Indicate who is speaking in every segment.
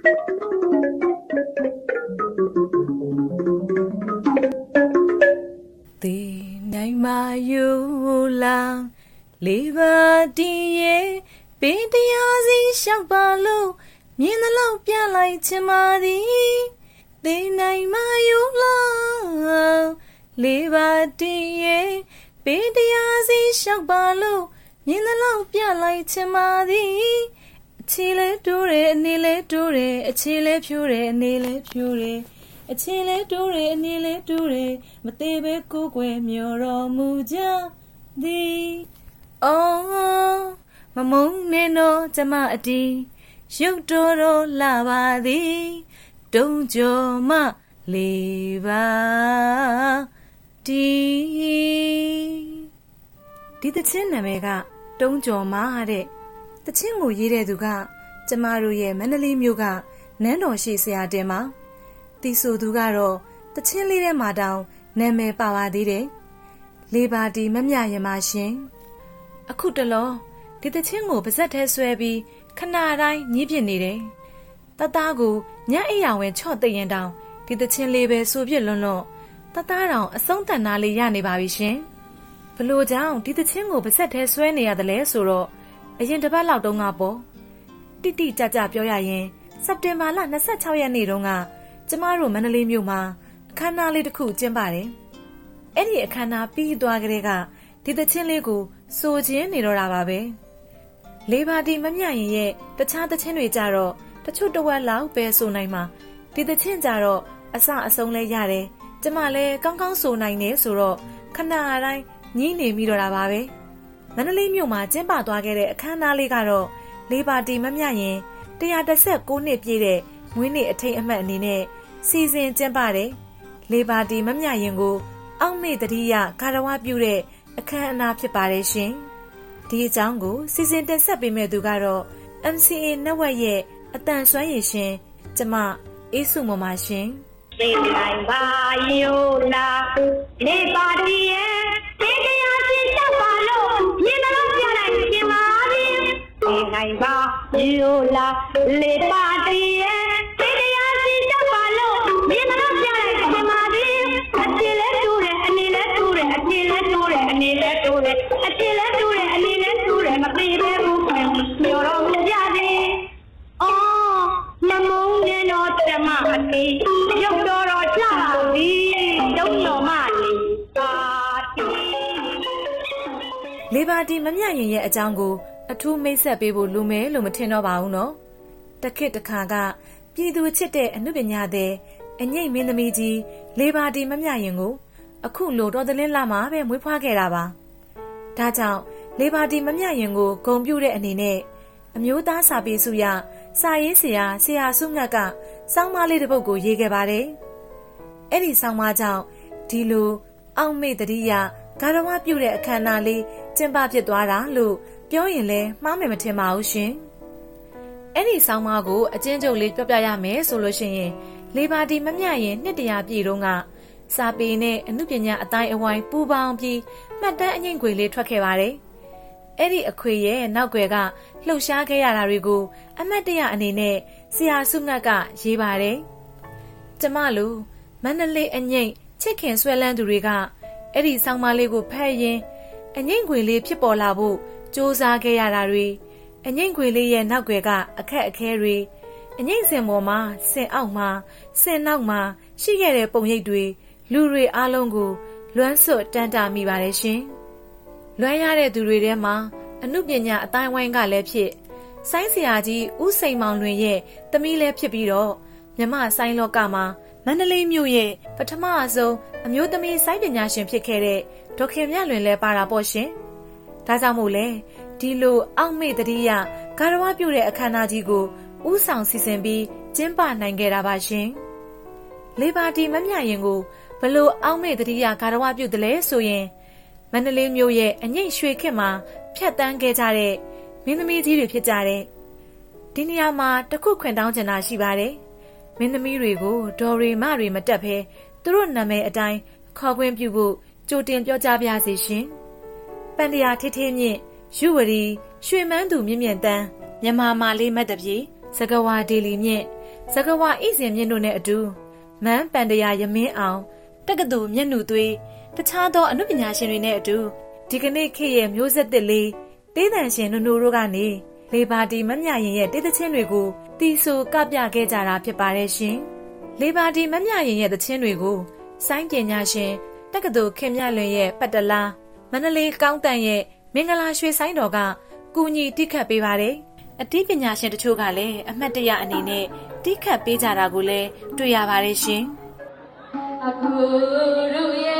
Speaker 1: ဒီနိုင်မယူလာလေးပါတီရဲ့ပင်တရားစီလျှောက်ပါလို့မြင်သလောက်ပြလိုက်ချင်ပါသည်ဒီနိုင်မယူလာလေးပါတီရဲ့ပင်တရားစီလျှောက်ပါလို့မြင်သလောက်ပြလိုက်ချင်ပါသည်အ ချီလဲတိုးတယ်အနေလဲတိုးတယ်အချီလဲဖြိုးတယ်အနေလဲဖြိုးတယ်အချီလဲတိုးတယ်အနေလဲတိုးတယ်မသေးပဲကိုယ်ွယ်မျောတော်မူကြသည်အော်မမုန်းနေတော့ကျမအတီးရုပ်တော်တော်လာပါသည်တုံးကြော်မလေးပါတီဒီတချင်းနာမည်ကတုံးကြော်မတဲ့ တချင်းကိုရေးတဲ့သူကကျမတို့ရဲ့မန္တလေးမြို့ကနန်းတော်ရှိဆရာတင်ပါတီဆိုသူကတော့တချင်းလေးထဲမှာတောင်နာမည်ပါပါသေးတယ်လေးပါတီမမြရင်ပါရှင်အခုတလောဒီတချင်းကိုပါဇက်ထဲဆွဲပြီးခဏတိုင်းညှိပြနေတယ်တသားကိုညအိယာဝင်ချော့သိရင်တောင်ဒီတချင်းလေးပဲဆိုပြလွန်းလွန်းတသားတောင်အဆုံးတန်သားလေးရနေပါပြီရှင်ဘလို့ကြောင့်ဒီတချင်းကိုပါဇက်ထဲဆွဲနေရတယ်လဲဆိုတော့ အရင်တစ်ပတ်လောက်တုန်းကပေါ့တိတိကျကျပြောရရင်စက်တင်ဘာလ26ရက်နေ့တုန်းကကျမတို့မန္တလေးမြို့မှာအခမ်းအနားလေးတစ်ခုကျင်းပါတယ်အဲ့ဒီအခမ်းအနားပြီးသွားကြတဲ့ကဒီတချင်းလေးကိုစိုးခြင်းနေတော့တာပါပဲလေးပါတီမမြရင်ရဲ့တခြားတချင်းတွေကြတော့တချို့တဝက်လောက်ပဲဆိုနိုင်မှာဒီတချင်းကြတော့အစအဆုံးလဲရတယ်ကျမလည်းကောင်းကောင်းဆိုနိုင်နေဆိုတော့ခဏတိုင်းညင်းနေမိတော့တာပါပဲ မန္တလေးမြို့မှာကျင်းပသွားခဲ့တဲ့အခမ်းအနားလေးကတော့လေးပါတီမမြရင်116နှစ်ပြည့်တဲ့မွေးနေ့အထိတ်အမှတ်အနေနဲ့စီစဉ်ကျင်းပတယ်လေးပါတီမမြရင်ကို အောက်မေ့တတိယကာရဝပြုတဲ့အခမ်းအနားဖြစ်ပါတယ်ရှင်။ဒီအကြောင်းကိုစီစဉ်တင်ဆက်ပေးမယ့်သူကတော့ MCA Network ရဲ့အတန်ဆွမ်းရည်ရှင်ကျမအေးစုမမရှင်။
Speaker 2: သိနိုင်ပါယောလာနေပါတီရဲ့ နိုင်ပါယောလာလေပါတီရဲ့တေတရားစီချက်ပါလို့မြေမလို့ပြလိုက်ပြင်ပါသည်။အချီလဲတူတယ်အနေလဲတူတယ်အချီလဲတူတယ်အနေလဲတူတယ်အချီလဲတူတယ်အနေလဲတူတယ်မသိပဲဘူးမျောတော့မကြသည်။အော်နမုံနေတော့ဓမ္မအတိရုပ်တော်တော်ကြပါသည်တုံးတော်မလေးပါတီ
Speaker 1: လေးပါတီမမြရင်ရဲ့အကြောင်းကို အထူးမိတ်ဆက်ပေးဖို့လူမဲလို့မထင်တော့ပါဘူးနော်တခစ်တခါကပြည်သူချစ်တဲ့အမှုပညာတဲ့အငိမ့်မင်းသမီးကြီးလေးပါတီမမြရင်ကို အခုလိုတော်တလင်းလာမှာပဲမွေးဖွားခဲ့တာပါဒါကြောင့်လေးပါတီမမြရင်ကိုဂုံပြူတဲ့အနေနဲ့အမျိုးသားစာပေစုရစာရေးဆရာဆရာစုမြတ်ကစောင်းမလေးတစ်ပုဒ်ကိုရေးခဲ့ပါတယ်။အဲ့ဒီစောင်းမကြောင့်ဒီလို အောက်မေ့တတိယဂါရဝပြုတဲ့အခမ်းအနားလေးကျင်းပဖြစ်သွားတာလို့ ပြောရင်လည်းမှားမယ်မထင်ပါဘူးရှင်။အဲ့ဒီစောင်းမကိုအချင်းချုပ်လေးပြောပြရမယ်ဆိုလို့ရှိရင်လေပါတီမမြရင်နှစ်တရာပြည့်တုန်းကစာပေနဲ့အမှုပညာအတိုင်းအဝိုင်းပူပေါင်းပြီးမှတ်တမ်းအငိမ့်ခွေလေးထွက်ခဲ့ပါတယ်။အဲ့ဒီအခွေရဲ့နောက်ွယ်ကလှုပ်ရှားခဲ့ရတာတွေကိုအမတ်တရအနေနဲ့ဆရာစုငတ်ကရေးပါတယ်။ကျမလိုမန္တလေးအငိမ့်ချစ်ခင်ဆွဲလန်းသူတွေကအဲ့ဒီဆောင်းပါးလေးကိုဖတ်ရင်အငိမ့်ခွေလေးဖြစ်ပေါ်လာဖို့ စူးစမ်းခဲ့ရတာတွေအငိမ့်ခွေလေးရဲ့နောက်ွယ်ကအခက်အခဲတွေအငိမ့်စင်ပေါ်မှာစင်အောက်မှာစင်နောက်မှာရှိခဲ့တဲ့ပုံရိပ်တွေလူတွေအားလုံးကို လွမ်းဆွတ်တန်းတာမိပါတယ်ရှင်။လွမ်းရတဲ့သူတွေထဲမှာအမှုပညာအတိုင်းဝိုင်းကလည်းဖြစ်ဆိုင်းဆရာကြီးဦးစိန်မောင်လွင်ရဲ့သမီးလည်းဖြစ်ပြီးတော့မြမဆိုင်းလောကမှာမန္တလေးမြို့ရဲ့ပထမအဆုံးအမျိုးသမီးဆိုင်းပညာရှင်ဖြစ်ခဲ့တဲ့ဒေါခင်မြလွင်လည်းပါတာပေါ့ရှင်။ ဒါကြောင့်မို့လဲဒီလိုအောက်မေ့တတိယဂါရဝပြုတဲ့အခမ်းအနားကြီးကိုဥဆောင်စီစဉ်ပြီးကျင်းပနိုင်ခဲ့တာပါရှင်။လေပါတီမမြရင်ကိုဘလို့အောက်မေ့တတိယဂါရဝပြုတယ်လဲဆိုရင်မန္တလေးမြို့ရဲ့အငိတ်ရွှေခေတ်မှာဖြတ်တန်းခဲ့ကြတဲ့မင်းသမီးကြီးတွေဖြစ်ကြတဲ့ဒီနေရာမှာတခုခွင်တောင်းချင်တာရှိပါတယ်မင်းသမီးတွေကိုဒေါ်ရီမတွေမတက်ဘဲသူတို့နာမည်အတိုင်းခေါ်ခွင့်ပြုဖို့ကြိုတင်ပြောကြားပါစေရှင် ပန်တရာထေးထေးမြင့်ယူဝရီရွှေမန်းသူမြင့်မြင့်တန်းမြမမာလေးမတ်တပြေစကဝါဒေလီမြင့်ဇကဝဣစဉ်မြင့်တို့နဲ့အတူမန်းပန်တရာယမင်းအောင်တက္ကသိုလ်မျက်နှူသွေးတခြားသောအနုပညာရှင်တွေနဲ့အတူဒီကနေ့ခေတ်ရဲ့မျိုးဆက်သစ်လေးတေးသံရှင်နုနိုတို့ကနေလေပါတီမမြရင်ရဲ့တေးသချင်းတွေကိုတီဆိုကပြခဲ့ကြတာဖြစ်ပါတယ်ရှင်။လေပါတီမမြရင်ရဲ့သချင်းတွေကိုစိုင်းပညာရှင်တက္ကသိုလ်ခင်မြလွင်ရဲ့ပတ်တလား မန္တလေးကောင်းတန်ရဲ့မင်္ဂလာရွှေဆိုင်တော်ကကူညီတိခတ်ပေးပါတယ်။အတိပညာရှင်တချို့ကလည်းအမှတ်တရအနေနဲ့တိခတ်ပေးကြတာကိုလည်းတွေ့ရပါတယ်ရှင်။
Speaker 3: အခုတို့ရဲ့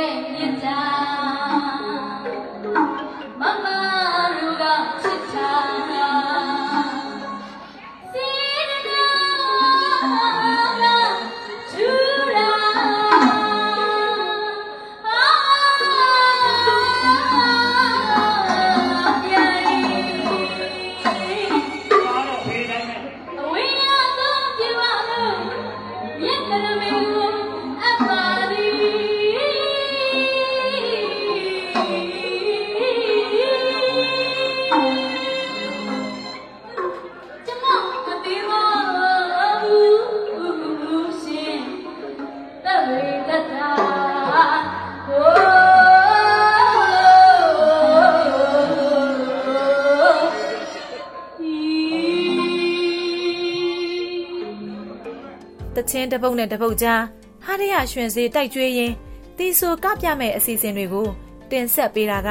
Speaker 3: ချင်းတ
Speaker 1: စ်ပုတ်နဲ့တစ်ပုတ်ကြားဟာရရရွှင်စေးတိုက်ကျွေးရင်းတီဆိုကပြမဲ့အစီအစဉ်တွေကိုတင်ဆက်ပေးတာက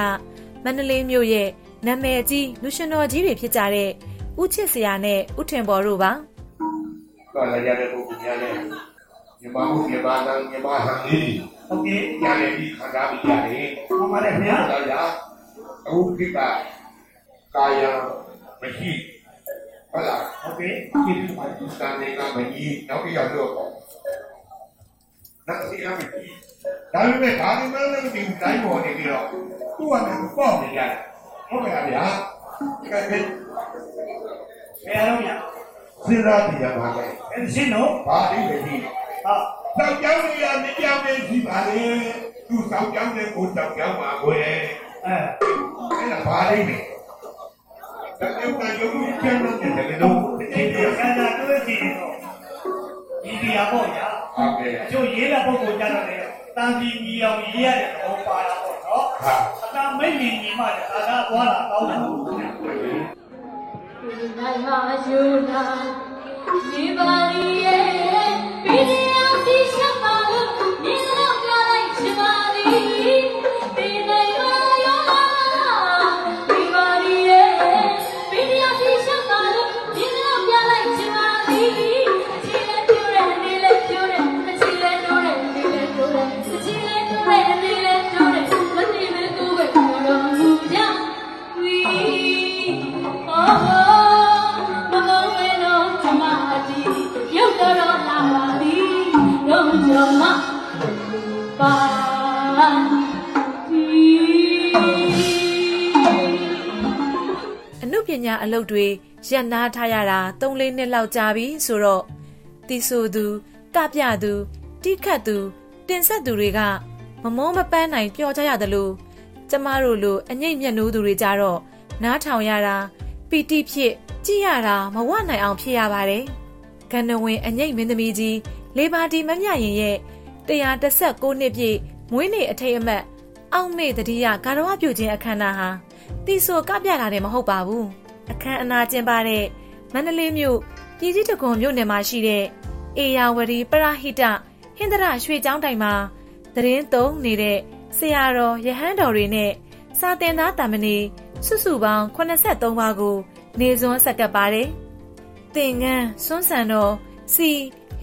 Speaker 1: မန္တလေးမြို့ရဲ့နာမည်ကြီးလူရှင်တော်ကြီးတွေဖြစ်ကြတဲ့ဦးချစ်စရာနဲ့ဦးထင်ပေါ်တို့ပါ
Speaker 4: တော့လည်းရတဲ့ပုဂ္ဂိုလ်များနဲ့မြမမှုမြမနာမြမဟန်လေး
Speaker 5: ဟုတ်ကဲ့
Speaker 4: ရတဲ့ဒီခန္ဓာပြီးရတယ်
Speaker 5: ဟောပါတယ်ခင်ဗျာ
Speaker 4: တော့ရအခုခိကကာယမရှိ ဟုတ်လား
Speaker 5: ဟုတ်ကဲ့
Speaker 4: ဒီလိုမှဒီစံနေကမကြီးနောက်တစ်ယောက်တော့ပေါ့နောက်စီအမကြီးဒါပေမဲ့ဒါဒီမဲ့လည်းဒီတိုင်းပေါ်နေပြီးတော့သူ့ကနေပေါ့နေရတယ်ဟုတ်ကဲ့ဗျာကဲ
Speaker 5: ဘယ်အောင်ရ
Speaker 4: စဉ်းစားကြည့်ရပါမယ်
Speaker 5: အဲ့ဒီနော်
Speaker 4: ဘာလို့လဲဒီ
Speaker 5: ဟာ
Speaker 4: တောက်ကြောင်းရမကြောင်းနေရှိပါလေသူတောက်ကြောင်းတဲ့ကိုတောက်ကြောင်းပါကိုယ်
Speaker 5: အဲ
Speaker 4: အဲ့ဒါဘာလိမ့်မယ် ဒါကြောင့်ကယုံကြည်တဲ့တဲ့လို့
Speaker 5: ဒီဒီကန္တာတွေ့ကြည့်တော့ဒီဒီရပေါ့ညာ
Speaker 4: ဟုတ်ကဲ့
Speaker 5: ကျိုးရေးတဲ့ပုံကိုကြားတော့လေတန်ပြီးညီအောင်
Speaker 3: ရေးရ အနုပ
Speaker 1: ညာအလုပ်တွေရပ်နားထားရတာ၃လေးနှစ်လောက်ကြာပြီဆိုတော့တီဆိုသူကပြသူတိခတ်သူ တင်ဆက်သူတွေကမမောမပန်းနိုင်ပျော်ကြရသလိုကျမတို့လိုအငိမ့်မျက်နှိုးသူတွေကြတော့နားထောင်ရတာပီတိဖြစ်ကြည့်ရတာမဝနိုင်အောင်ဖြစ်ရပါတယ်။ကဏ္ဍဝင်အငိမ့်မင်းသမီးကြီးလေပါတီမမြရင်ရဲ့116နှစ်ပြည့်မွေးနေ့အထိတ်အမှတ် အောက်မေ့တတိယကာရဝပြုခြင်းအခမ်းအနားဟာတီဆိုကပြတာတယ်မဟုတ်ပါဘူး။အခမ်းအနားကျင်းပတဲ့မန္တလေးမြို့ပြည်ကြီးတကွန်မြို့နယ်မှာရှိတဲ့အေယာဝတီပရဟိတဟင်္ဒရရွှေကျောင်းတိုင်မှာသတင်းသုံးနေတဲ့ဆရာတော်ယဟန်တော်တွေနဲ့စာသင်သားတာမဏေစုစုပေါင်း83ပါးကို နေစွန်းဆက်ကပ်ပါတယ်။သင်္ကန်းစွန်းဆန်တော်စီ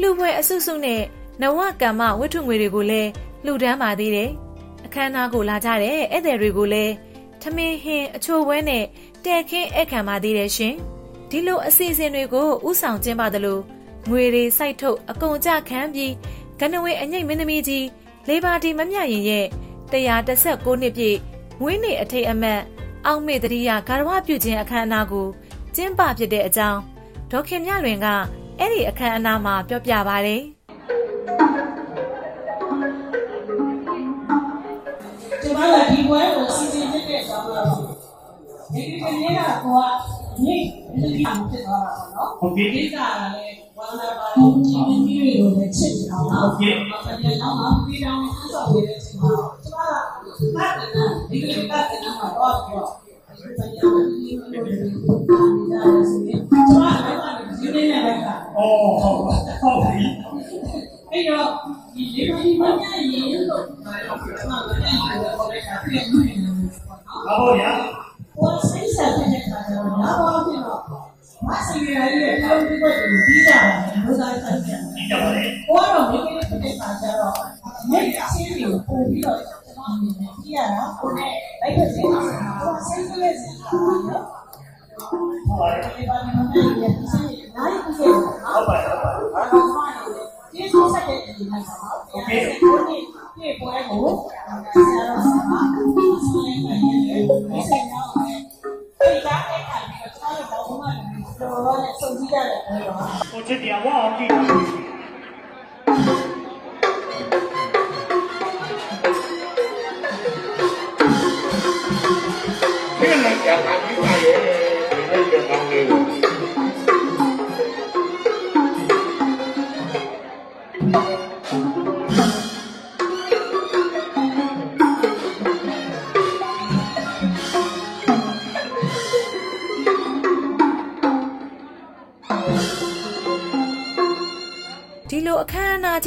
Speaker 1: လူပွဲအစုစုနဲ့နဝကမ္မဝတ္ထုငွေတွေကိုလည်းလှူဒန်းပါသေးတယ်။အခ မ်းအနားကိုလာကြတဲ့ဧည့်သည်တွေကိုလည်းထမင်းဟင်းအချိုပွဲနဲ့တဲခင်းဧည့်ခံပါသေးတယ်ရှင်။ဒီလိုအစီအစဉ်တွေကိုဥဆောင်ကျင်းပသလိုငွေတွေစိုက်ထုတ်အကုန်ကြခံပြီးကနဝေအငိမ့်မင်းသမီးကြီးလေပါတီမမြရင်ရဲ့116နှစ်ပြည့်မွေးနေ့အထိတ်အမှတ်အောက်မေ့တရိယဂါရဝပြုခြင်းအခမ်းအနားကိုကျင်းပဖြစ်တဲ့အကြောင်းဒေါခင်မြလွင်ကအဲ့ဒီအခမ်းအနားမှာပြောပြပါဗျ။
Speaker 6: ကျ မတို့ဒီပွဲကိုစီစဉ်ဖြစ်တဲ့ကြောင့်လို့ဒီဒီကနေ့ကတော့မြင့်ဒီလိုဖြစ်သွားတာပေါ့နော်
Speaker 5: ဟုတ်ကဲ့
Speaker 6: ဒီကလည်းဝမ်းသာပါကိုဒီမင်းကြီးတွေကိုလည်းချစ်နေအောင်နော်
Speaker 5: ဟုတ်ကဲ့။
Speaker 6: ဘာလဲတော့မပြီးတော့ဆန်းဆောင်နေတဲ့အချိန်မှာကျမကမတ်တနာဒီကိစ္စကနာမှာတော့ပြောဆရာကဒီလိုမျိုးနေတာဆိုရင်ကျမကလည်းဒီနေ့နဲ့ပဲက
Speaker 5: အော်ဟုတ်ပါဟုတ်ပြီ
Speaker 6: အဲ့တော့ ဒီလေဒီမမြရင်လို့ကျမကလည်းဒီလိုပေါ်လိုက်တာပြည့်နေတယ်ပေါ့နော်
Speaker 5: ဘာလို့ရ။
Speaker 6: ဘောစိတ်ဆက်တဲ့ခါကျတော့လာပါဖြစ်တော့မဆီရည်ရဲ့ကောင်းတဲ့ဘက်ကိုပြီးကြတယ်လို့သာဆက်ကြတယ်
Speaker 5: ဒီကြပါလေ။
Speaker 6: ဘောတော့မိကိ ဖြစ်တဲ့ခါကျတော့မိတ်အချင်းတွေကိုပုံပြီးတော့ကျွန်တော်အနေနဲ့ကြည့်ရတာကိုနဲ့လိုက်တဲ့စိတ်မှာဘောစိတ်ကလေးစိတ်ကနော်
Speaker 5: ဟုတ်ပါလေ
Speaker 6: ဒီပါမန်ရဲ့စိတ်နိုင်ကိုနော်
Speaker 5: ဟုတ်ပါဟုတ်ပါ
Speaker 6: ဘာလို့မှဒီဆိုဆက်တဲ့ဒီမှာနော်။ဒီကိုဒီပြေပွဲကိုဆရာတော်ကဆိုရင်လည်းဒီစိတ်နော်ဒီကအဲ့ခါကျတော့ကျွန်တော်ဘာမှမပြောတော့စုံကြည့်ရတယ်ပြောတော့
Speaker 5: ကိုချစ်တရားဝအောင်ကြည့်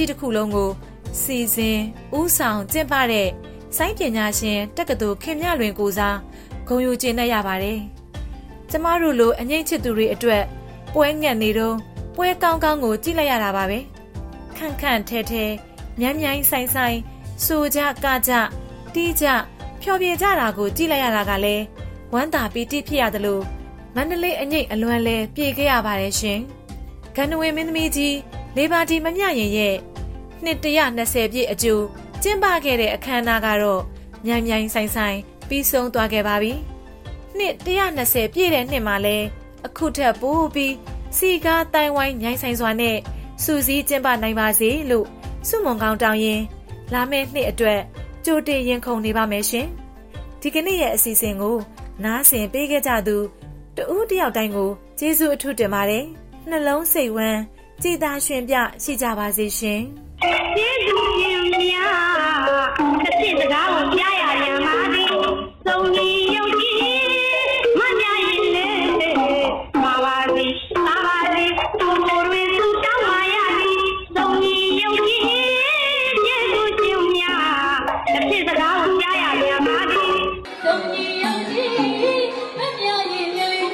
Speaker 4: ကြီးတ
Speaker 1: စ်ခုလုံးကိုစီစဉ်ဥဆောင်ကျင်းပတဲ့စိုင်းပညာရှင်တက္ကသိုလ်ခင်မြလွင်ကိုစားဂုံယူကျင်းနေရပါတယ်။ကျမတို့လိုအငိမ့်ချစ်သူတွေအတွက်ပွဲငတ်နေတော့ပွဲကောင်းကောင်းကိုကြည့်လိုက်ရတာပါပဲ။ခန့်ခန့်ထဲထဲမြိုင်မြိုင်ဆိုင်ဆိုင်ဆိုကြကကြတီးကြဖျော်ဖြေကြတာကိုကြည့်လိုက်ရတာကလည်းဝမ်းသာပီတိဖြစ်ရတယ်လို့မန္တလေးအငိမ့်အလွန်လဲပြေခဲ့ရပါတယ်ရှင်။ဂန္ဓဝင်မင်းသမီးကြီးလေပါတီမမြရင်ရဲ့ နှစ်120ပြည့်အကျိုးကျင်းပခဲ့တဲ့အခမ်းအနားကတော့မြိုင်မြိုင်ဆိုင်ဆိုင်ပြီးဆုံးသွားခဲ့ပါပြီ။နှစ်120ပြည့်တဲ့နှစ်မှာလဲအခုထက်ပိုပြီးစီကားတိုင်ဝိုင်းမြိုင်ဆိုင်စွာနဲ့စူးစီးကျင်းပနိုင်ပါစေလို့စုမုံကောင်းတောင်းရင်လာမယ့်နှစ်အတွက်ကြိုတင်ရင်ခုန်နေပါမယ်ရှင်။ဒီကနေ့ရဲ့အစီအစဉ်ကို နားဆင်ပေးခဲ့ကြသူတဦးတယောက်တိုင်းကိုကျေးဇူးအထူးတင်ပါတယ်။နှလုံးစိတ်ဝမ်းကြည်သာရှင်ပြရှိကြပါစေရှင်။
Speaker 2: ကျေးဇူးရှင်များတစ်ဖြစ်စကားကိုကြားရရမှာသည်သုံးကြီးယုတ်ကြီးမကြရင်လေပါပါစီပါပါစီသူတို့တွင်သူတောင်းပါရသည်သုံးကြီးယုတ်ကြီးကျေးဇူးရှင်များတစ်ဖြစ်စကားကိုကြားရရမှာသည်
Speaker 3: သုံးကြီးယုံကြည်မမြရင်လေး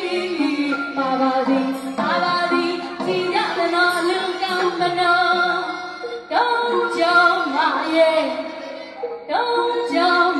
Speaker 3: ပါပါသည်ပါပါသည်ဒီညမနောလူကံမနော တောင်းကြောင်းမရဲ့တောင်းကြောင်း